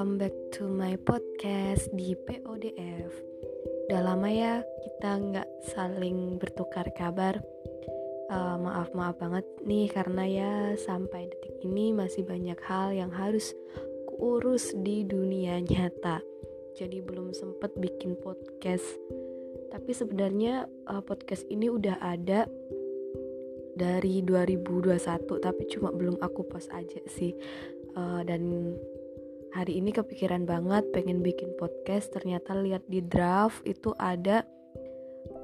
welcome back to my podcast di PODF. Udah lama ya kita nggak saling bertukar kabar. Uh, maaf maaf banget nih karena ya sampai detik ini masih banyak hal yang harus kuurus di dunia nyata. Jadi belum sempet bikin podcast. Tapi sebenarnya uh, podcast ini udah ada dari 2021 tapi cuma belum aku post aja sih. Uh, dan hari ini kepikiran banget pengen bikin podcast. Ternyata lihat di draft itu ada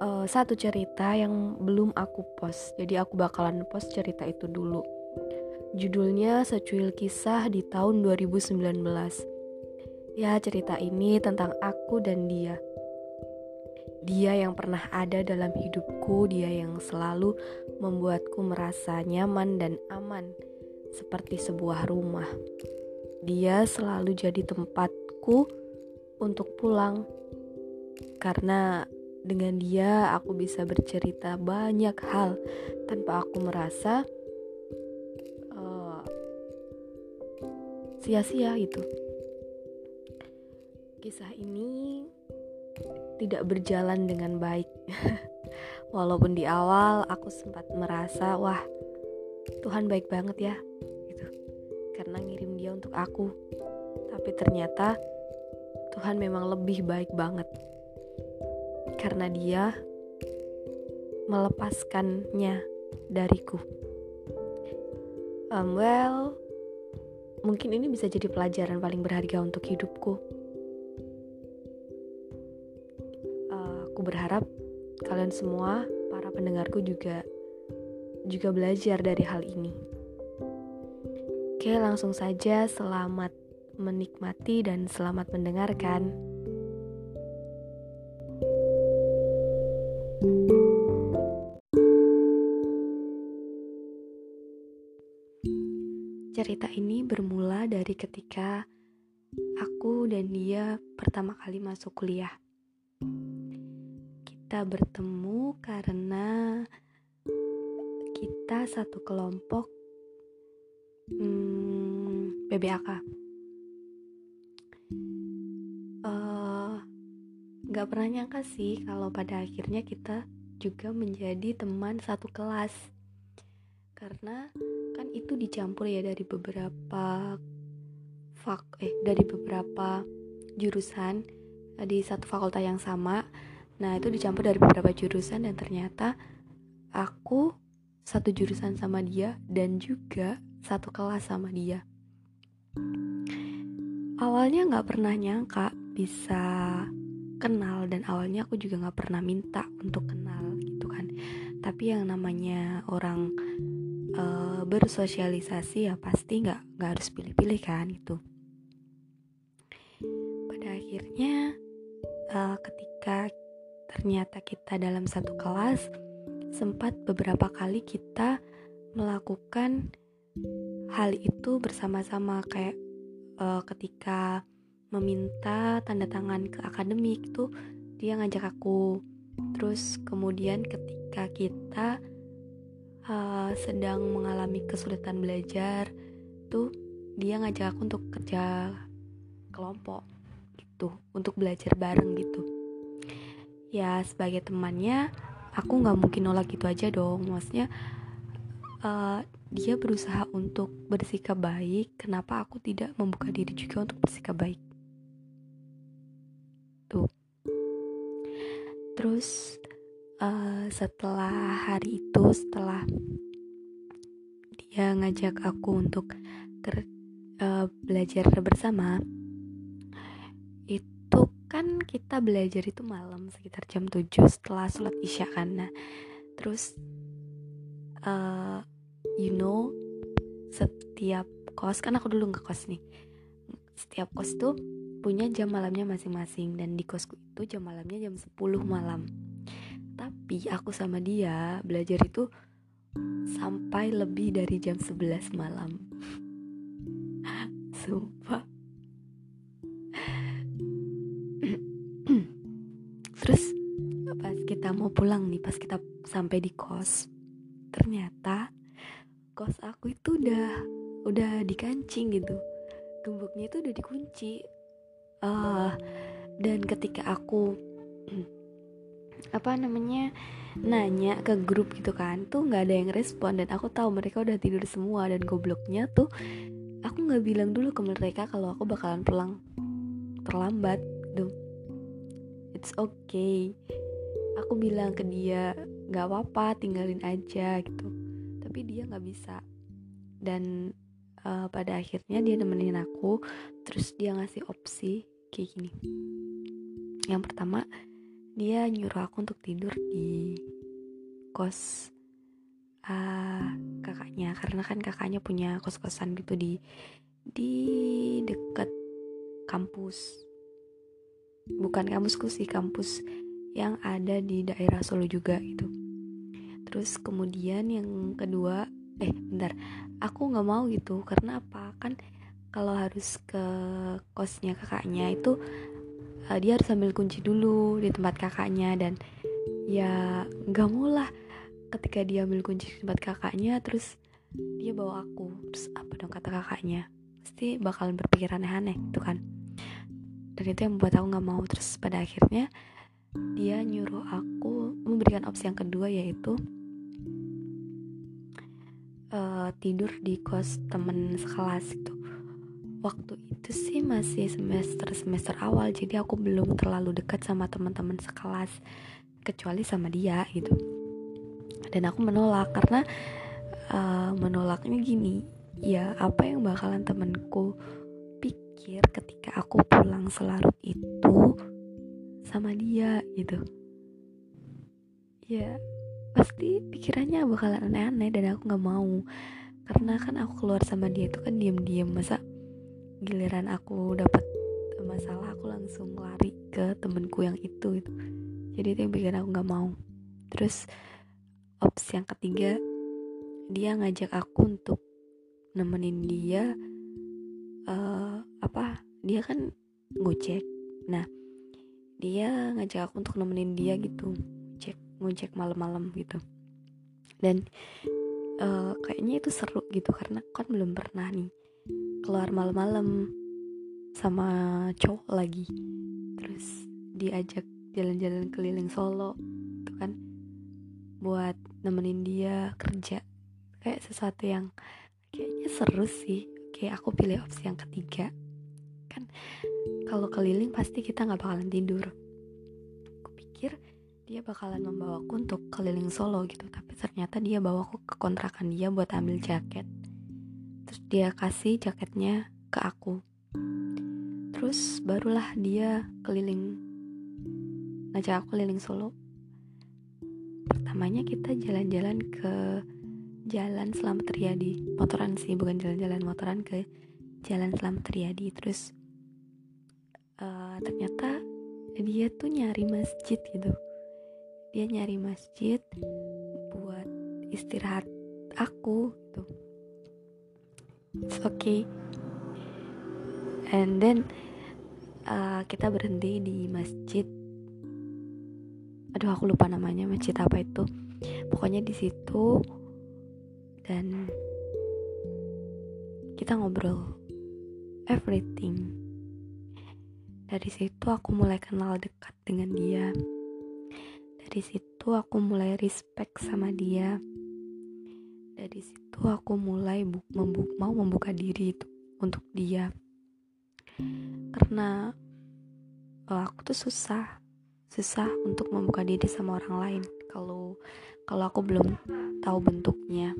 uh, satu cerita yang belum aku post. Jadi aku bakalan post cerita itu dulu. Judulnya secuil kisah di tahun 2019 ya cerita ini tentang aku dan dia. Dia yang pernah ada dalam hidupku, dia yang selalu membuatku merasa nyaman dan aman, seperti sebuah rumah. Dia selalu jadi tempatku untuk pulang, karena dengan dia aku bisa bercerita banyak hal tanpa aku merasa uh, sia-sia itu. Kisah ini tidak berjalan dengan baik. Walaupun di awal aku sempat merasa, wah, Tuhan baik banget ya karena ngirim aku. Tapi ternyata Tuhan memang lebih baik banget. Karena dia melepaskannya dariku. Um, well, mungkin ini bisa jadi pelajaran paling berharga untuk hidupku. Uh, aku berharap kalian semua, para pendengarku juga juga belajar dari hal ini. Oke, langsung saja selamat menikmati dan selamat mendengarkan. Cerita ini bermula dari ketika aku dan dia pertama kali masuk kuliah. Kita bertemu karena kita satu kelompok hmm, PBAK uh, gak pernah nyangka sih kalau pada akhirnya kita juga menjadi teman satu kelas. Karena kan itu dicampur ya dari beberapa fak eh dari beberapa jurusan eh, di satu fakultas yang sama. Nah itu dicampur dari beberapa jurusan dan ternyata aku satu jurusan sama dia dan juga satu kelas sama dia. Awalnya nggak pernah nyangka bisa kenal dan awalnya aku juga nggak pernah minta untuk kenal gitu kan. Tapi yang namanya orang uh, bersosialisasi ya pasti nggak nggak harus pilih-pilih kan gitu. Pada akhirnya uh, ketika ternyata kita dalam satu kelas sempat beberapa kali kita melakukan hal itu bersama-sama kayak uh, ketika meminta tanda tangan ke akademik tuh dia ngajak aku. Terus kemudian ketika kita uh, sedang mengalami kesulitan belajar tuh dia ngajak aku untuk kerja kelompok gitu untuk belajar bareng gitu. Ya sebagai temannya aku nggak mungkin nolak gitu aja dong. Maksudnya uh, dia berusaha untuk bersikap baik, kenapa aku tidak membuka diri juga untuk bersikap baik? Tuh. Terus uh, setelah hari itu, setelah dia ngajak aku untuk uh, belajar bersama, itu kan kita belajar itu malam sekitar jam 7 setelah sholat isya kan. Nah, terus uh, you know setiap kos kan aku dulu ngekos nih. Setiap kos tuh punya jam malamnya masing-masing dan di kosku itu jam malamnya jam 10 malam. Tapi aku sama dia belajar itu sampai lebih dari jam 11 malam. Sumpah. Terus pas kita mau pulang nih pas kita sampai di kos ternyata kos aku itu udah udah dikancing gitu. Gemboknya itu udah dikunci. Uh, dan ketika aku apa namanya nanya ke grup gitu kan tuh nggak ada yang respon. Dan aku tahu mereka udah tidur semua. Dan gobloknya tuh aku nggak bilang dulu ke mereka kalau aku bakalan pulang terlambat gitu. It's okay. Aku bilang ke dia nggak apa-apa tinggalin aja gitu tapi dia nggak bisa. Dan uh, pada akhirnya dia nemenin aku terus dia ngasih opsi kayak gini. Yang pertama dia nyuruh aku untuk tidur di kos uh, kakaknya. Karena kan kakaknya punya kos-kosan gitu di di dekat kampus. Bukan kampusku sih kampus yang ada di daerah Solo juga gitu terus kemudian yang kedua eh bentar. Aku nggak mau gitu karena apa? Kan kalau harus ke kosnya kakaknya itu uh, dia harus ambil kunci dulu di tempat kakaknya dan ya nggak mau lah ketika dia ambil kunci di tempat kakaknya terus dia bawa aku. Terus apa dong kata kakaknya? Pasti bakalan berpikiran aneh-aneh gitu kan. Dan itu yang membuat aku nggak mau. Terus pada akhirnya dia nyuruh aku memberikan opsi yang kedua yaitu uh, tidur di kos temen sekelas itu waktu itu sih masih semester semester awal jadi aku belum terlalu dekat sama teman-teman sekelas kecuali sama dia gitu. Dan aku menolak karena uh, menolaknya gini ya apa yang bakalan temenku pikir ketika aku pulang selarut itu sama dia gitu. Ya pasti pikirannya bakalan aneh-aneh dan aku nggak mau. Karena kan aku keluar sama dia itu kan diam-diam masa giliran aku dapat masalah aku langsung lari ke temenku yang itu itu jadi itu yang bikin aku nggak mau. Terus opsi yang ketiga dia ngajak aku untuk nemenin dia uh, apa? Dia kan ngojek nah dia ngajak aku untuk nemenin dia gitu. Ngojek ngojek malam-malam gitu. Dan uh, kayaknya itu seru gitu karena kan belum pernah nih keluar malam-malam sama cowok lagi. Terus diajak jalan-jalan keliling Solo gitu kan buat nemenin dia kerja. Kayak sesuatu yang kayaknya seru sih. Kayak aku pilih opsi yang ketiga. Kan kalau keliling pasti kita nggak bakalan tidur. Aku pikir dia bakalan membawaku untuk keliling Solo gitu tapi ternyata dia bawa aku ke kontrakan dia buat ambil jaket. Terus dia kasih jaketnya ke aku. Terus barulah dia keliling ngajak aku keliling Solo. Pertamanya kita jalan-jalan ke jalan Selamat Riyadi. Motoran sih bukan jalan-jalan motoran ke jalan Selamat Riyadi. Terus uh, ternyata dia tuh nyari masjid gitu. Dia nyari masjid buat istirahat aku gitu. It's okay. And then uh, kita berhenti di masjid. Aduh aku lupa namanya masjid apa itu. Pokoknya di situ dan kita ngobrol everything dari situ aku mulai kenal dekat dengan dia. Dari situ aku mulai respect sama dia. Dari situ aku mulai bu membu mau membuka diri itu untuk dia. Karena uh, aku tuh susah susah untuk membuka diri sama orang lain kalau kalau aku belum tahu bentuknya.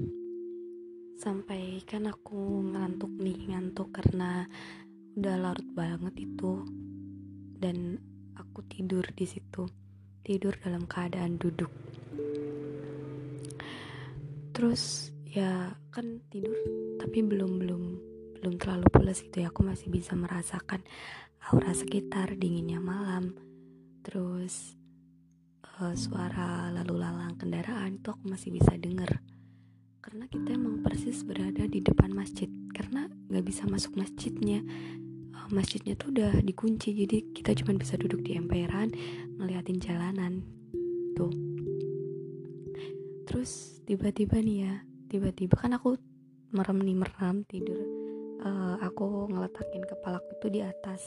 Sampai kan aku ngantuk nih ngantuk karena udah larut banget itu. Dan aku tidur di situ. Tidur dalam keadaan duduk. Terus ya kan tidur tapi belum belum belum terlalu pulas gitu ya. Aku masih bisa merasakan aura sekitar dinginnya malam. Terus uh, suara lalu lalang kendaraan itu aku masih bisa denger. Karena kita emang persis berada di depan masjid. Karena nggak bisa masuk masjidnya masjidnya tuh udah dikunci jadi kita cuma bisa duduk di emperan ngeliatin jalanan. Tuh. Terus tiba-tiba nih ya tiba-tiba kan aku merem nih merem tidur. Uh, aku ngeletakin kepalaku itu di atas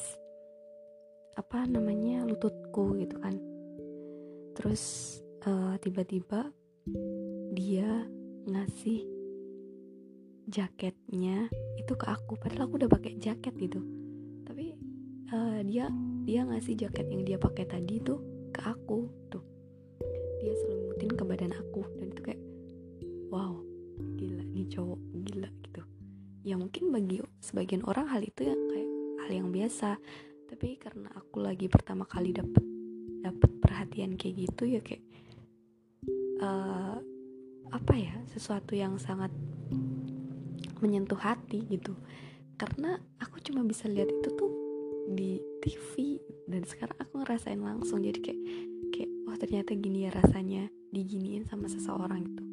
apa namanya lututku gitu kan. Terus uh, tiba-tiba dia ngasih jaketnya itu ke aku padahal aku udah pakai jaket gitu uh, dia dia ngasih jaket yang dia pakai tadi tuh ke aku tuh. Dia selimutin ke badan aku dan itu kayak wow gila nih cowok gila gitu. Ya mungkin bagi sebagian orang hal itu ya kayak hal yang biasa. Tapi karena aku lagi pertama kali dapet dapet perhatian kayak gitu ya kayak uh, apa ya sesuatu yang sangat menyentuh hati gitu. Karena aku cuma bisa lihat itu di TV dan sekarang aku ngerasain langsung. Jadi kayak kayak wah oh, ternyata gini ya rasanya diginiin sama seseorang itu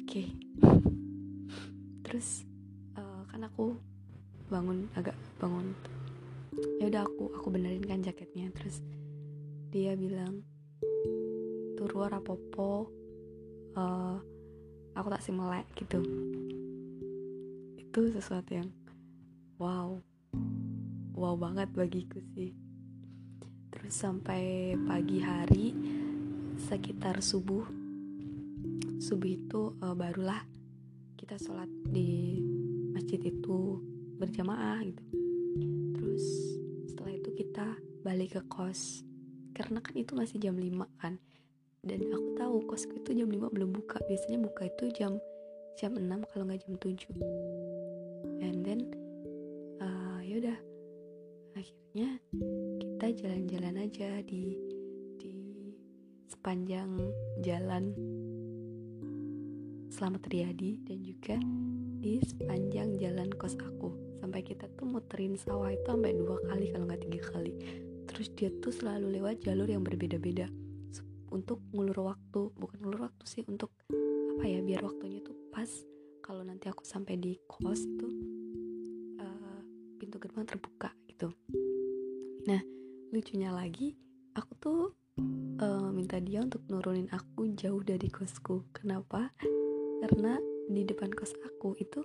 oke. Okay. terus uh, kan aku bangun agak bangun. Ya udah aku aku benerin kan jaketnya. Terus dia bilang turu rapopo uh, aku tak melek gitu. Itu sesuatu yang wow wow banget bagiku sih. Terus sampai pagi hari sekitar subuh subuh itu uh, barulah kita sholat di masjid itu berjamaah gitu. Terus setelah itu kita balik ke kos. Karena kan itu masih jam 5 kan. Dan aku tahu kosku itu jam 5 belum buka. Biasanya buka itu jam jam 6 kalau nggak jam 7 and then yaudah. Akhirnya kita jalan-jalan aja di di sepanjang jalan Selamat Riyadi dan juga di sepanjang jalan kos aku. Sampai kita tuh muterin sawah itu sampai dua kali kalau nggak tiga kali. Terus dia tuh selalu lewat jalur yang berbeda-beda. Untuk ngulur waktu. Bukan ngulur waktu sih untuk apa ya biar waktunya tuh pas. Kalau nanti aku sampai di kos itu pintu gerbang terbuka gitu. Nah lucunya lagi aku tuh uh, minta dia untuk nurunin aku jauh dari kosku. Kenapa? Karena di depan kos aku itu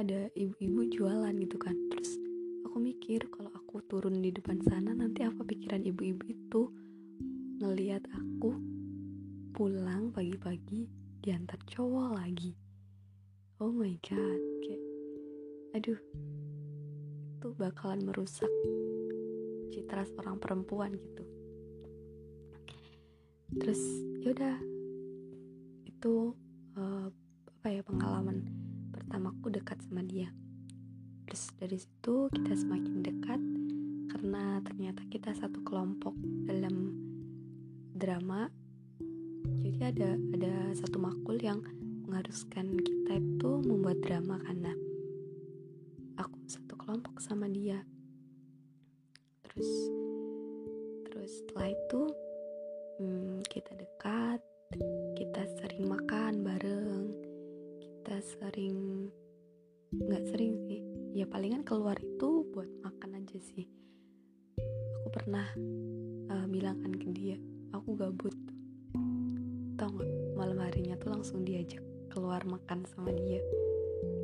ada ibu-ibu jualan gitu kan. Terus aku mikir kalau aku turun di depan sana nanti apa pikiran ibu-ibu itu? Ngeliat aku pulang pagi-pagi diantar cowok lagi. Oh my god kayak aduh itu bakalan merusak citra seorang perempuan gitu. Terus yaudah itu uh, apa ya pengalaman pertamaku dekat sama dia. Terus dari situ kita semakin dekat karena ternyata kita satu kelompok dalam drama. Jadi ada ada satu makul yang mengharuskan kita itu membuat drama karena kelompok sama dia. Terus terus setelah itu hmm, kita dekat kita sering makan bareng kita sering nggak sering sih. Ya palingan keluar itu buat makan aja sih. Aku pernah uh, bilang kan ke dia aku gabut. Tau gak malam harinya tuh langsung diajak keluar makan sama dia.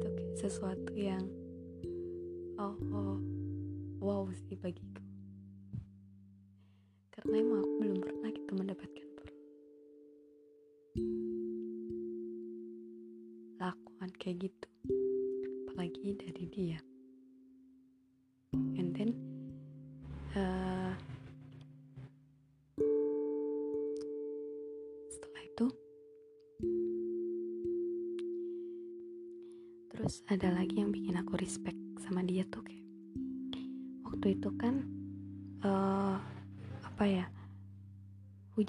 Itu sesuatu yang oh, oh wow sih bagiku. Karena emang aku belum pernah gitu mendapatkan lakukan kayak gitu. Apalagi dari dia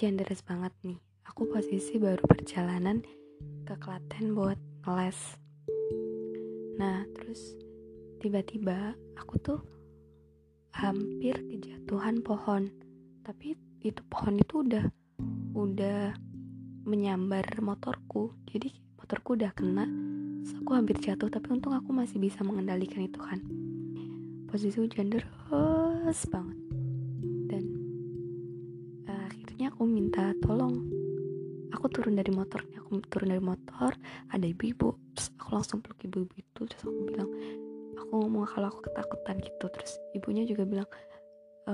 hujan deras banget nih. Aku posisi baru perjalanan ke Klaten buat ngeles. Nah terus tiba-tiba aku tuh hampir kejatuhan pohon. Tapi itu pohon itu udah udah menyambar motorku. Jadi motorku udah kena. Terus aku hampir jatuh tapi untung aku masih bisa mengendalikan itu kan. Posisi hujan deras banget turun dari motor aku turun dari motor ada ibu-ibu terus aku langsung peluk ibu-ibu itu terus aku bilang aku ngomong kalau aku ketakutan gitu. Terus ibunya juga bilang e,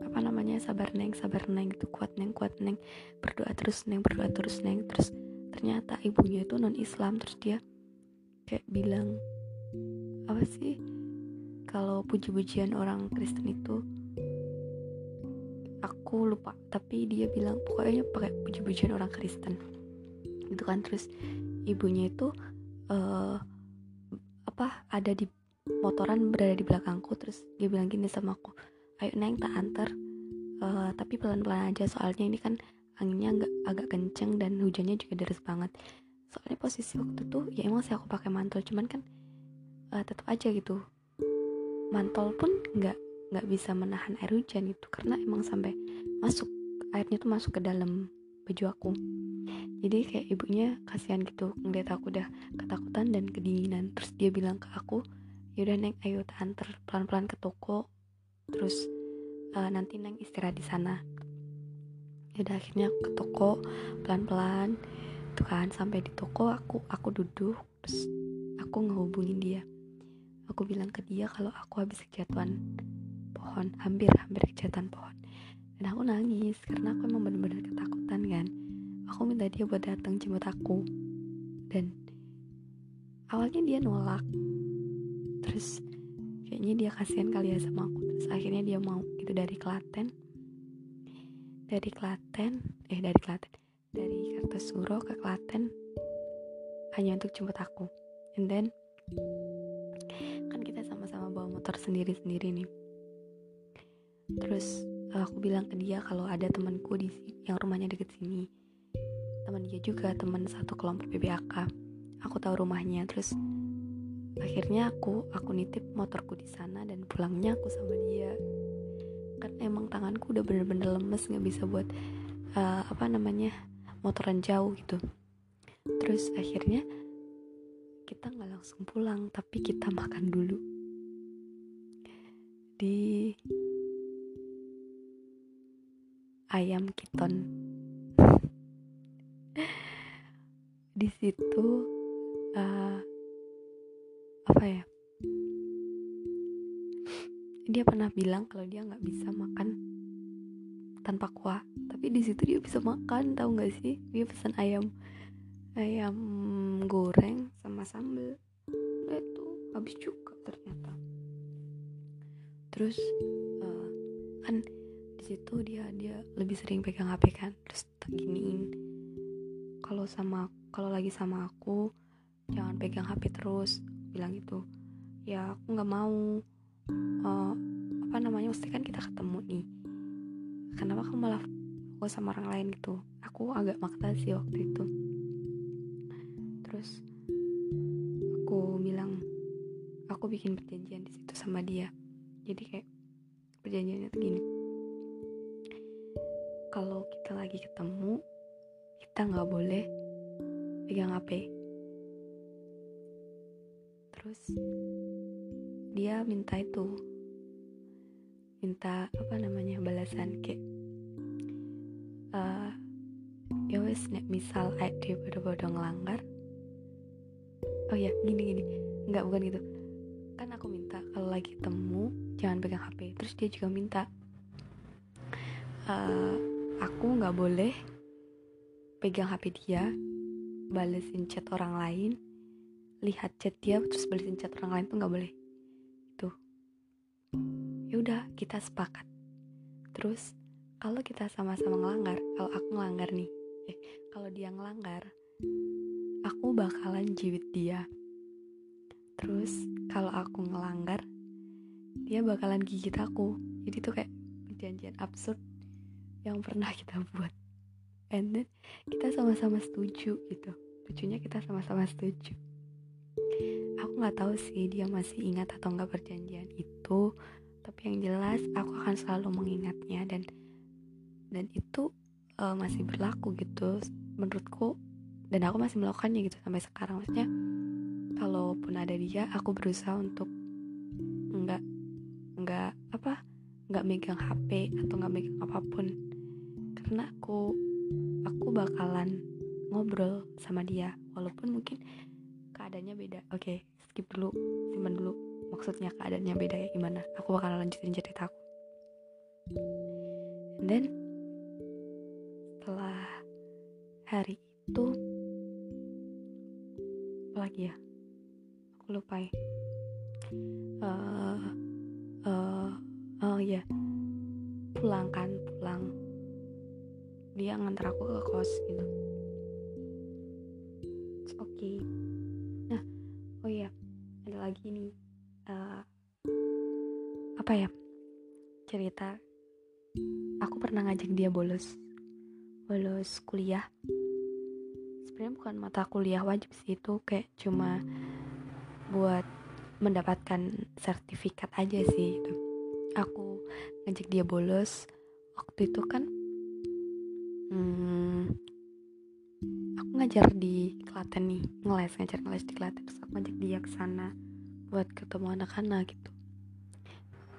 apa namanya sabar neng sabar neng gitu kuat neng kuat neng berdoa terus neng berdoa terus neng. Terus ternyata ibunya itu non Islam terus dia kayak bilang apa sih kalau puji-pujian orang Kristen itu aku lupa. Tapi dia bilang pokoknya pakai puji-pujian orang Kristen. Gitu kan. Terus ibunya itu uh, apa ada di motoran berada di belakangku. Terus dia bilang gini sama aku ayo neng tak antar. Uh, tapi pelan-pelan aja. Soalnya ini kan anginnya agak agak kenceng dan hujannya juga deras banget. Soalnya posisi waktu itu ya emang sih aku pakai mantel. Cuman kan uh, tetap aja gitu. Mantel pun nggak nggak bisa menahan air hujan itu karena emang sampai masuk airnya tuh masuk ke dalam baju aku. Jadi kayak ibunya kasihan gitu ngeliat aku udah ketakutan dan kedinginan. Terus dia bilang ke aku yaudah neng ayo antar pelan-pelan ke toko terus uh, nanti neng istirahat di sana. Yaudah akhirnya aku ke toko pelan-pelan tuh kan. Sampai di toko aku aku duduk terus aku ngehubungin dia. Aku bilang ke dia kalau aku habis kejatuhan pohon hampir hampir kejatuhan pohon. Dan aku nangis karena aku emang bener-bener ketakutan kan. Aku minta dia buat datang jemput aku. Dan awalnya dia nolak. Terus kayaknya dia kasihan kali ya sama aku. Terus akhirnya dia mau itu dari Klaten. Dari Klaten eh dari Klaten. Dari Kartosuro ke Klaten hanya untuk jemput aku. And then kan kita sama-sama bawa motor sendiri-sendiri nih terus eh, aku bilang ke dia kalau ada temanku di yang rumahnya deket sini. Teman dia juga teman satu kelompok PBAK aku tahu rumahnya terus akhirnya aku aku nitip motorku di sana dan pulangnya aku sama dia. Kan emang tanganku udah bener-bener lemes nggak bisa buat uh, apa namanya motoran jauh gitu. Terus akhirnya kita nggak langsung pulang tapi kita makan dulu. Di ayam kiton. Di situ uh, apa ya? Dia pernah bilang kalau dia nggak bisa makan tanpa kuah. Tapi di situ dia bisa makan tahu nggak sih? Dia pesan ayam ayam goreng sama sambal. Itu habis juga ternyata. Terus uh, kan situ dia dia lebih sering pegang HP kan. Terus tak giniin kalau sama kalau lagi sama aku jangan pegang HP terus bilang gitu. Ya aku nggak mau uh, apa namanya mesti kan kita ketemu nih. Kenapa kamu malah aku sama orang lain gitu? Aku agak maksa sih waktu itu. Terus aku bilang aku bikin perjanjian di situ sama dia. Jadi kayak perjanjiannya tuh gini kalau kita lagi ketemu kita nggak boleh pegang HP terus dia minta itu minta apa namanya balasan kayak uh, ya wes nek misal dia bodoh-bodoh ngelanggar oh ya gini gini nggak bukan gitu. Kan aku minta kalau lagi temu jangan pegang HP terus dia juga minta uh, aku nggak boleh pegang HP dia balesin chat orang lain lihat chat dia terus balesin chat orang lain tuh nggak boleh. Itu. Ya udah kita sepakat. Terus kalau kita sama-sama ngelanggar kalau aku ngelanggar nih eh kalau dia ngelanggar aku bakalan jiwit dia. Terus kalau aku ngelanggar dia bakalan gigit aku. Jadi tuh kayak perjanjian absurd yang pernah kita buat. And then kita sama-sama setuju gitu. Lucunya kita sama-sama setuju. Aku nggak tahu sih dia masih ingat atau nggak perjanjian itu tapi yang jelas aku akan selalu mengingatnya dan dan itu uh, masih berlaku gitu. Menurutku dan aku masih melakukannya gitu sampai sekarang. Maksudnya kalaupun ada dia aku berusaha untuk nggak nggak apa nggak megang HP atau nggak megang apa pun karena aku aku bakalan ngobrol sama dia walaupun mungkin keadaannya beda. Oke okay, skip dulu simpan dulu maksudnya keadaannya beda ya gimana. Aku bakalan lanjutin cerita aku. And then setelah hari itu apa lagi ya? Aku lupa ya uh, uh, oh ya yeah. pulang kan pulang dia ngantar aku ke kos gitu oke okay. nah oh iya ada lagi nih uh, apa ya cerita aku pernah ngajak dia bolos bolos kuliah sebenarnya bukan mata kuliah wajib sih itu kayak cuma buat mendapatkan sertifikat aja sih gitu. aku ngajak dia bolos waktu itu kan hmm, aku ngajar di Klaten nih ngeles ngajar ngeles di Klaten terus aku ngajak dia ke sana buat ketemu anak-anak gitu.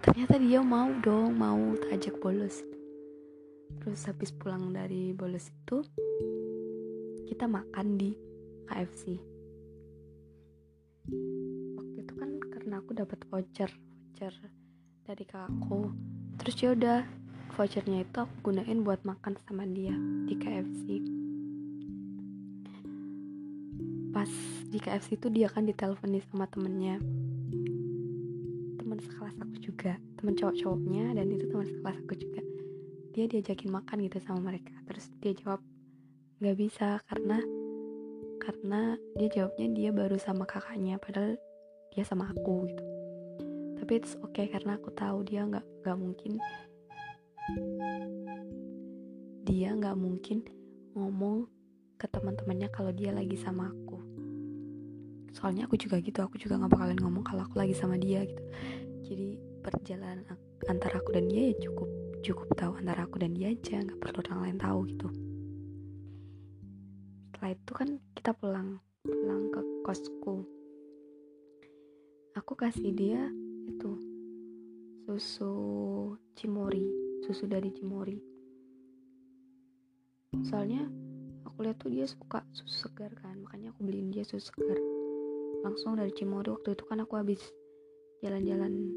Ternyata dia mau dong mau ajak bolos. Terus habis pulang dari bolos itu kita makan di KFC waktu itu kan karena aku dapat voucher voucher dari kakakku. Terus ya udah vouchernya itu aku gunain buat makan sama dia di KFC pas di KFC itu dia kan diteleponin sama temennya. Teman sekelas aku juga teman cowok-cowoknya dan itu teman sekelas aku juga. Dia diajakin makan gitu sama mereka terus dia jawab nggak bisa karena karena dia jawabnya dia baru sama kakaknya padahal dia sama aku gitu. Tapi it's okay karena aku tahu dia nggak nggak mungkin dia nggak mungkin ngomong ke teman-temannya kalau dia lagi sama aku. Soalnya aku juga gitu aku juga nggak bakalan ngomong kalau aku lagi sama dia gitu. Jadi perjalanan antara aku dan dia ya cukup cukup tahu antara aku dan dia aja nggak perlu orang lain tahu gitu. Setelah itu kan kita pulang pulang ke kosku. Aku kasih dia itu susu cimori susu dari Cimori soalnya aku lihat tuh dia suka susu segar kan makanya aku beliin dia susu segar. Langsung dari Cimori waktu itu kan aku habis jalan-jalan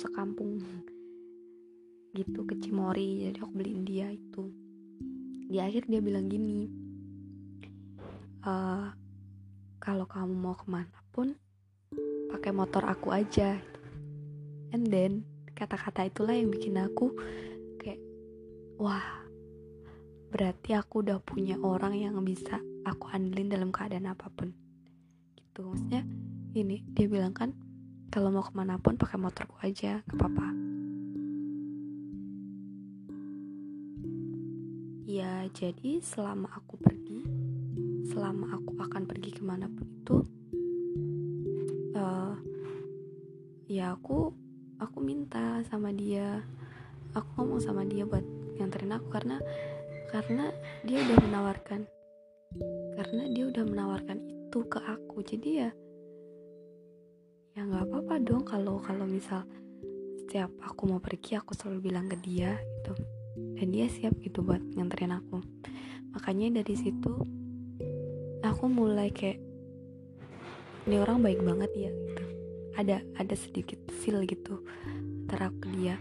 sekampung. Gitu ke Cimori jadi aku beliin dia itu. Di akhir dia bilang gini e, kalau kamu mau ke mana pun pakai motor aku aja. And then kata-kata itulah yang bikin aku kayak wah berarti aku udah punya orang yang bisa aku andelin dalam keadaan apa pun. Gitu maksudnya ini dia bilang kan kalau mau ke mana pun pakai motorku aja gak apa-apa. Ya jadi selama aku pergi selama aku akan pergi ke mana pun itu uh, ya aku aku minta sama dia. Aku ngomong sama dia buat nganterin aku karena karena dia udah menawarkan. Karena dia udah menawarkan itu ke aku. Jadi ya ya nggak apa-apa dong kalau kalau misal setiap aku mau pergi aku selalu bilang ke dia gitu. Dan dia siap gitu buat nganterin aku. Makanya dari situ aku mulai kayak ini orang baik banget ya gitu ada ada sedikit feel gitu antara aku dia.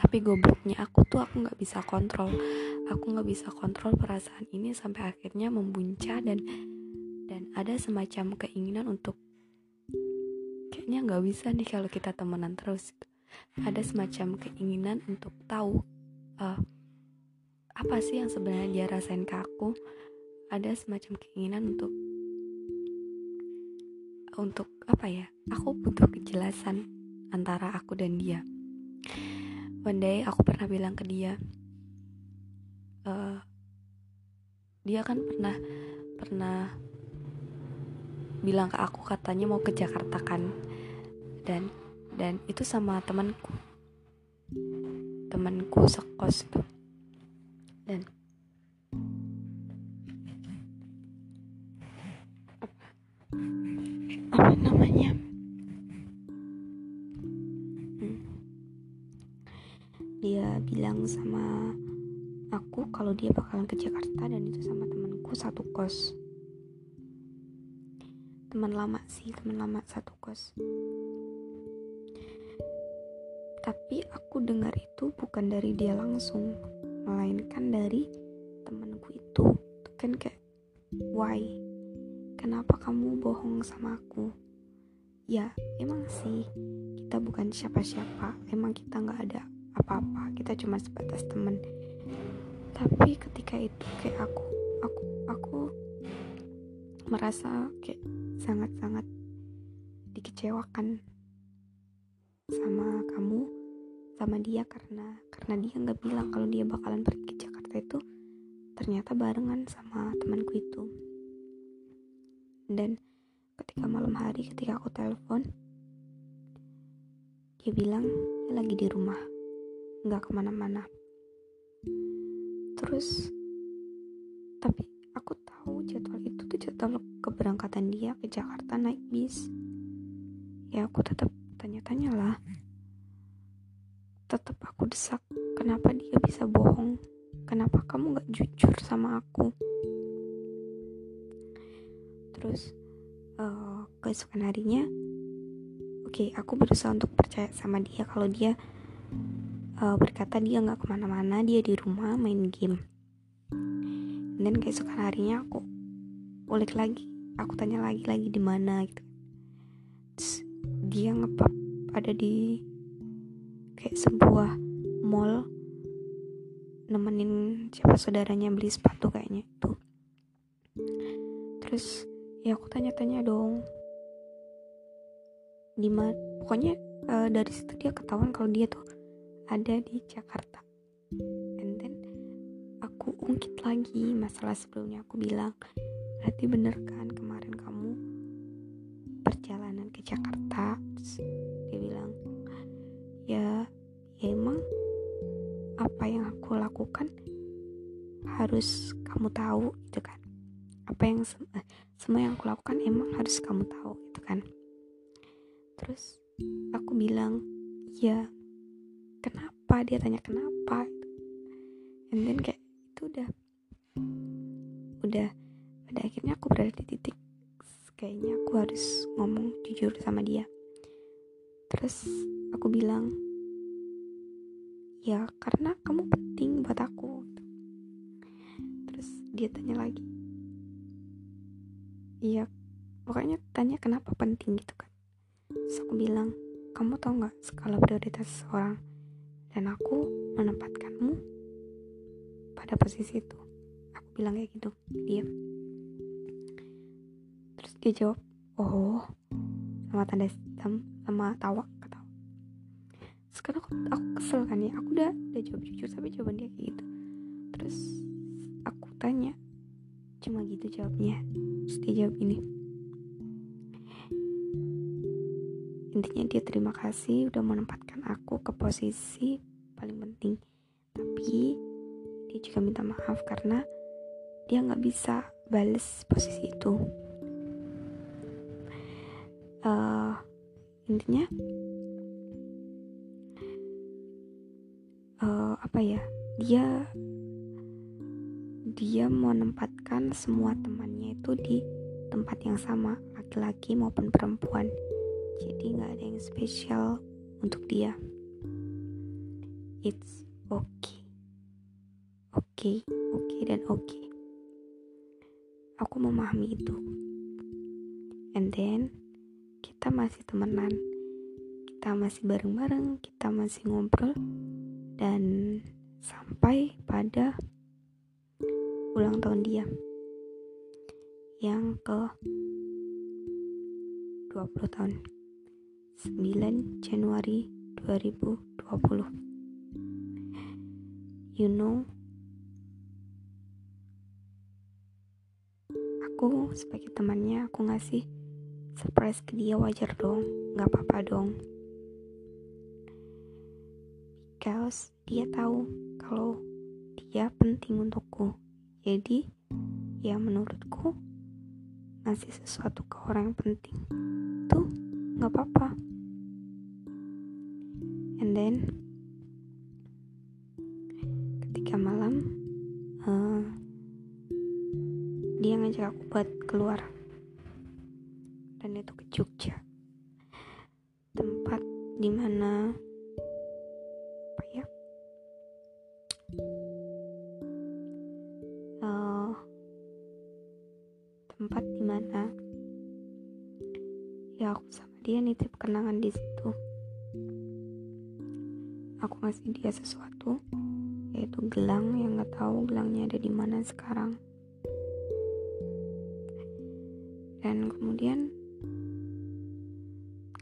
Tapi gobloknya aku tuh aku nggak bisa kontrol. Aku nggak bisa kontrol perasaan ini sampai akhirnya membuncah dan dan ada semacam keinginan untuk kayaknya nggak bisa nih kalau kita temenan terus ada semacam keinginan untuk tahu uh, apa sih yang sebenarnya dia rasain ke aku. Ada semacam keinginan untuk untuk apa ya aku butuh kejelasan antara aku dan dia. One day aku pernah bilang ke dia uh, dia kan pernah pernah bilang ke aku katanya mau ke Jakarta kan? Dan dan itu sama temanku. Temanku sekos tuh dan apa namanya? Hmm. dia bilang sama aku kalau dia bakalan ke Jakarta dan itu sama temanku satu kos. Teman lama sih teman lama satu kos. Tapi aku dengar itu bukan dari dia langsung melainkan dari temanku itu. Tuh kan kayak why kenapa kamu bohong sama aku? Ya emang sih. Kita bukan siapa-siapa. Emang kita nggak ada apa-apa. Kita cuma sebatas teman tapi ketika itu kayak aku aku aku merasa kayak sangat-sangat dikecewakan sama kamu sama dia karena karena dia nggak bilang kalau dia bakalan pergi ke Jakarta itu ternyata barengan sama temanku itu dan ketika malam hari ketika aku telepon dia bilang dia lagi di rumah nggak ke mana-mana. Terus tapi aku tahu jadwal itu tuh jadwal keberangkatan dia ke Jakarta naik bis. Ya aku tetap tanya-tanya lah. Tetap aku desak kenapa dia bisa bohong? Kenapa kamu gak jujur sama aku terus uh, keesokan harinya oke okay, aku berusaha untuk percaya sama dia kalau dia uh, berkata dia nggak ke mana-mana dia di rumah main game. Dan keesokan harinya aku ulik lagi aku tanya lagi lagi di mana gitu. Terus, dia ngepap ada di kayak sebuah mall nemenin siapa saudaranya beli sepatu kayaknya itu terus ya aku tanya-tanya dong. Di pokoknya uh, dari situ dia ketahuan kalau dia tuh ada di Jakarta. And then aku ungkit lagi masalah sebelumnya. Aku bilang berarti bener kan kemarin kamu perjalanan ke Jakarta? Terus dia bilang ya ya emang apa yang aku lakukan harus kamu tahu gitu kan apa yang eh, semua yang aku lakukan emang harus kamu tahu gitu kan. Terus aku bilang ya kenapa? Dia tanya kenapa? And then kayak itu udah udah pada akhirnya aku berada di titik kayaknya aku harus ngomong jujur sama dia. Terus aku bilang ya karena kamu penting buat aku. Terus dia tanya lagi iya pokoknya tanya kenapa penting gitu kan. Terus aku bilang kamu tau nggak skala prioritas seseorang? Dan aku menempatkanmu pada posisi itu. Aku bilang kayak gitu dia terus dia jawab oh sama tanda hitam sama tawa ketawa sekarang aku, aku kesel kan ya aku udah udah jawab jujur tapi jawaban dia kayak gitu. Terus aku tanya cuma gitu jawabnya. Terus dia jawab ini intinya dia terima kasih udah menempatkan aku ke posisi paling penting. Tapi dia juga minta maaf karena dia nggak bisa bales posisi itu. Uh, intinya uh, apa ya? Dia dia menempatkan semua temannya itu di tempat yang sama laki-laki maupun perempuan. Jadi nggak ada yang spesial untuk dia. It's okay. Okay, okay, dan okay. aku memahami itu. And then kita masih temenan. Kita masih bareng-bareng kita masih ngobrol dan sampai pada ulang tahun dia. Yang ke 20 tahun. 9 Januari 2020 You know Aku sebagai temannya aku ngasih surprise ke dia wajar dong. Gak apa-apa dong. Because dia tahu kalau dia penting untukku jadi, ya menurutku ngasih sesuatu ke orang yang penting tuh nggak apa-apa. And then ketika malam uh, dia ngajak aku buat keluar dan itu ke Jogja tempat di mana aku ngasih dia sesuatu yaitu gelang yang nggak tahu gelangnya ada di mana sekarang. Dan kemudian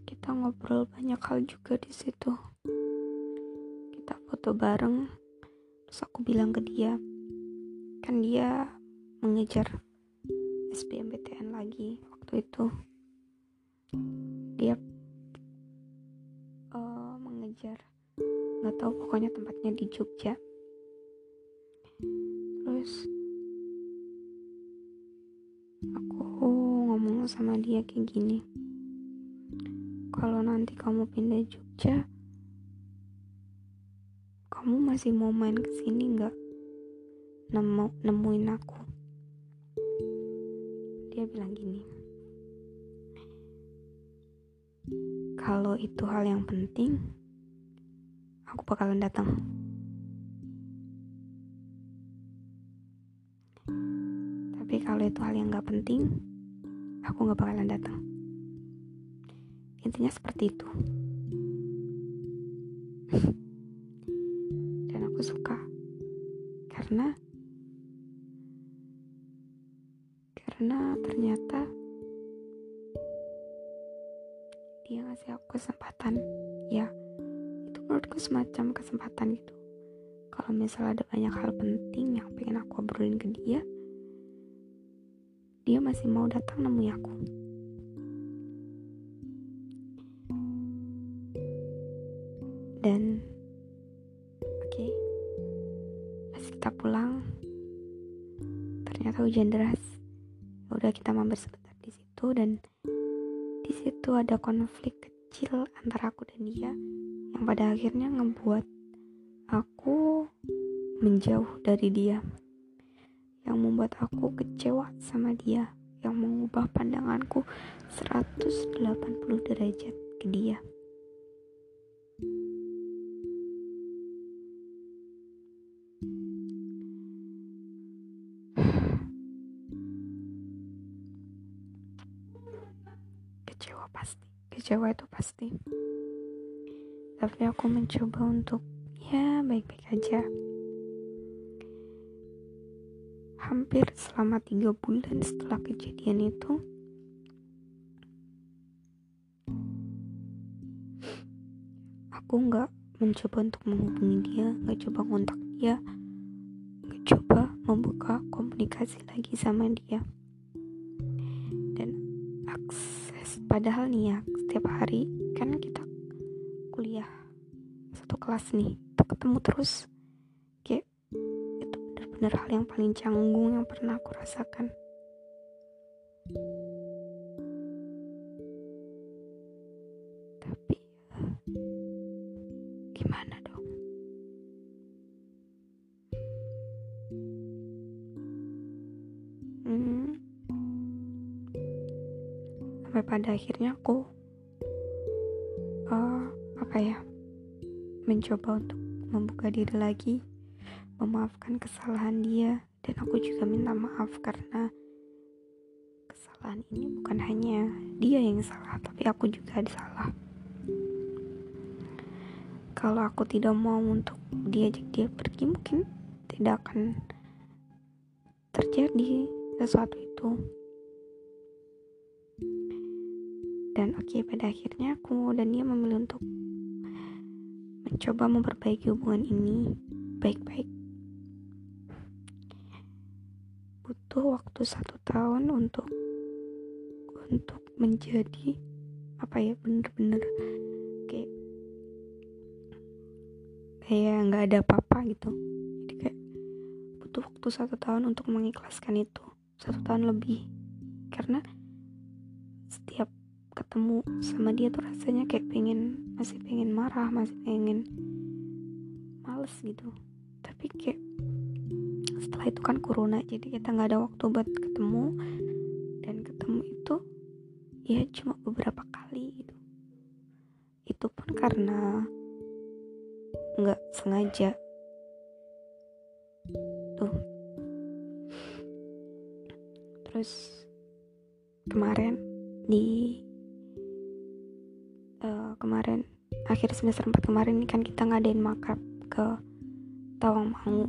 kita ngobrol banyak hal juga di situ. Kita foto bareng terus aku bilang ke dia kan dia mengejar SBMPTN lagi waktu itu tempatnya di Jogja. Terus aku ngomong sama dia kayak gini kalau nanti kamu pindah Jogja kamu masih mau main ke sini nggak? Nemu nemuin aku. Dia bilang gini kalau itu hal yang penting bakalan datang. Tapi kalau itu hal yang gak penting, aku gak bakalan datang. Intinya seperti itu. Dan aku suka karena karena ternyata dia ngasih aku kesempatan semacam kesempatan gitu. Kalau misalnya ada banyak hal penting yang pengen aku obrolin ke dia dia masih mau datang nemui aku. Dan oke okay, pas kita pulang ternyata hujan deras. Udah kita mampir sebentar di situ dan di situ ada konflik kecil antara aku dan dia yang pada akhirnya ngebuat aku menjauh dari dia. Yang membuat aku kecewa sama dia. Yang mengubah pandanganku 180 derajat ke dia. Kecewa pasti. Kecewa itu pasti tapi aku mencoba untuk ya baik-baik aja. Hampir selama tiga bulan setelah kejadian itu aku nggak mencoba untuk menghubungi dia nggak coba kontak dia nggak coba membuka komunikasi lagi sama dia. Dan akses padahal nih ya setiap hari kan kita kelas nih itu ketemu terus. Kayak itu benar-benar hal yang paling canggung yang pernah aku rasakan. Tapi ya, gimana dong? Hmm. sampai pada akhirnya aku mencoba untuk membuka diri lagi memaafkan kesalahan dia dan aku juga minta maaf karena kesalahan ini bukan hanya dia yang salah tapi aku juga ada salah. Kalau aku tidak mau untuk diajak dia pergi mungkin tidak akan terjadi sesuatu itu. Dan oke okay, pada akhirnya aku dan dia memilih untuk mencoba memperbaiki hubungan ini baik-baik. Butuh waktu satu tahun untuk untuk menjadi apa ya bener-bener kayak kayak nggak ada apa-apa gitu. Jadi kayak butuh waktu satu tahun untuk mengikhlaskan itu satu tahun lebih karena setiap ketemu sama dia tuh rasanya kayak pengen masih pengen marah masih pengen males gitu. Tapi kayak setelah itu kan corona jadi kita nggak ada waktu buat ketemu. Dan ketemu itu ya cuma beberapa kali gitu. Itu pun karena nggak sengaja. Tuh. Terus kemarin di uh, kemarin akhir semester 4 kemarin kan kita ngadain makrab ke Tawang Mangu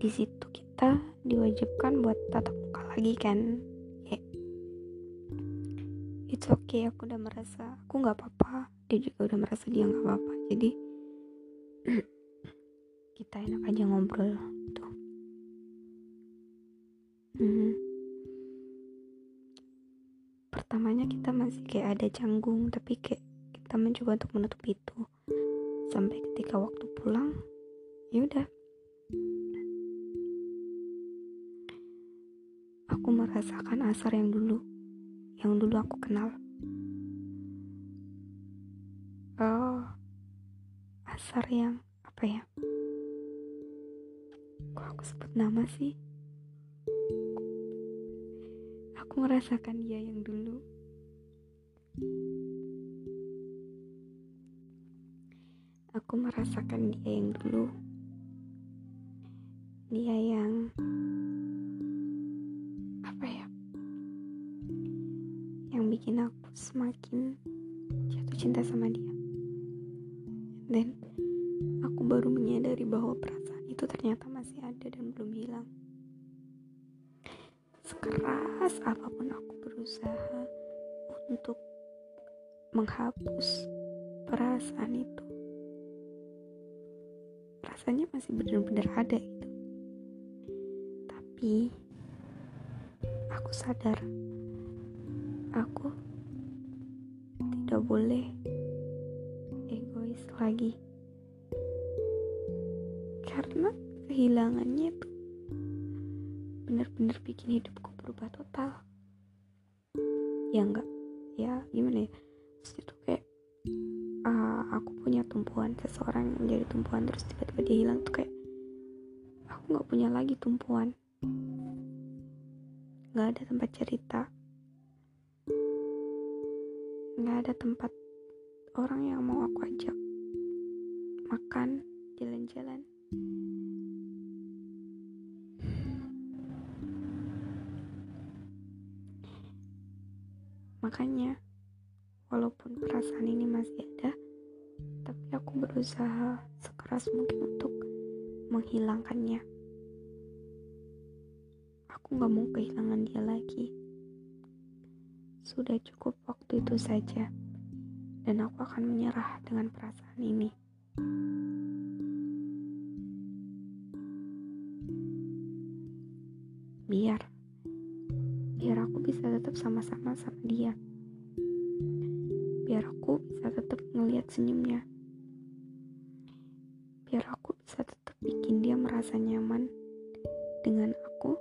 di situ kita diwajibkan buat tatap muka lagi kan ya. It's okay aku udah merasa aku nggak apa-apa. Dia juga udah merasa dia nggak apa-apa jadi kita enak aja ngobrol tuh. Hmm. Pertamanya kita masih kayak ada canggung tapi kayak kita mencoba untuk menutup itu. Sampai ketika waktu pulang ya udah. Aku merasakan asar yang dulu yang dulu aku kenal. Oh asar yang apa ya? Kok aku sebut nama sih aku merasakan dia yang dulu. Aku merasakan dia yang dulu. Dia yang apa ya yang bikin aku semakin jatuh cinta sama dia. Dan aku baru menyadari bahwa perasaan itu ternyata masih ada dan belum hilang sekeras apa pun aku berusaha untuk menghapus perasaan itu. Rasanya masih benar-benar ada gitu. Tapi aku sadar aku tidak boleh egois lagi. Karena kehilangannya itu benar-benar bikin hidupku berubah total. Ya enggak. Ya gimana ya? Terus itu kayak uh, aku punya tumpuan seseorang yang menjadi tumpuan terus tiba-tiba dia hilang tuh kayak aku nggak punya lagi tumpuan. Nggak ada tempat cerita. Nggak ada tempat orang yang mau aku ajak makan jalan-jalan makanya walaupun perasaan ini masih ada tapi aku berusaha sekeras mungkin untuk menghilangkannya. Aku gak mau kehilangan dia lagi. Sudah cukup waktu itu saja dan aku akan menyerah dengan perasaan ini. Biar biar aku bisa tetap sama-sama sama dia. Biar aku bisa tetap ngeliat senyumnya. Biar aku bisa tetap bikin dia merasa nyaman dengan aku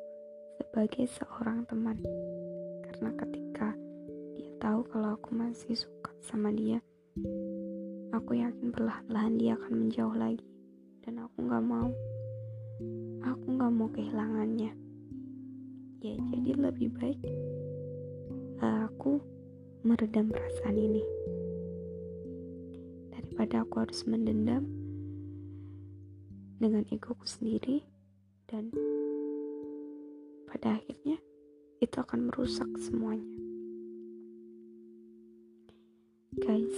sebagai seorang teman. Karena ketika dia tahu kalau aku masih suka sama dia aku yakin perlahan-lahan dia akan menjauh lagi. Dan aku gak mau. Aku gak mau kehilangannya ya jadi lebih baik aku meredam perasaan ini. Daripada aku harus mendendam dengan egoku sendiri dan pada akhirnya itu akan merusak semuanya. Guys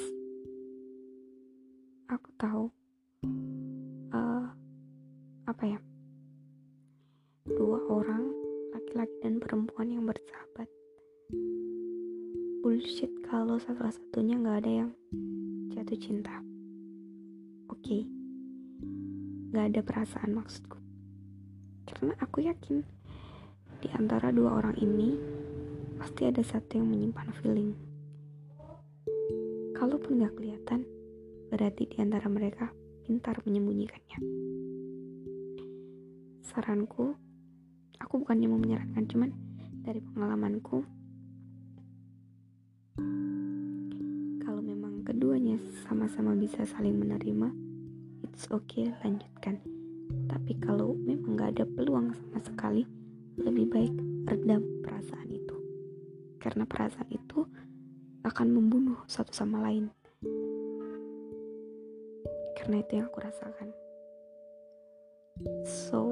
aku tahu uh, apa ya? Dua orang laki-laki dan perempuan yang bersahabat bullshit kalau salah satunya nggak ada yang jatuh cinta. Oke, okay. nggak ada perasaan maksudku. Karena aku yakin di antara dua orang ini pasti ada satu yang menyimpan feeling. Kalaupun nggak kelihatan, berarti di antara mereka pintar menyembunyikannya. Saranku, aku bukannya mau menyarankan, cuman dari pengalamanku, kalau memang keduanya sama-sama bisa saling menerima it's okay lanjutkan. Tapi kalau memang gak ada peluang sama sekali lebih baik redam perasaan itu. Karena perasaan itu akan membunuh satu sama lain. Karena itu yang aku rasakan. So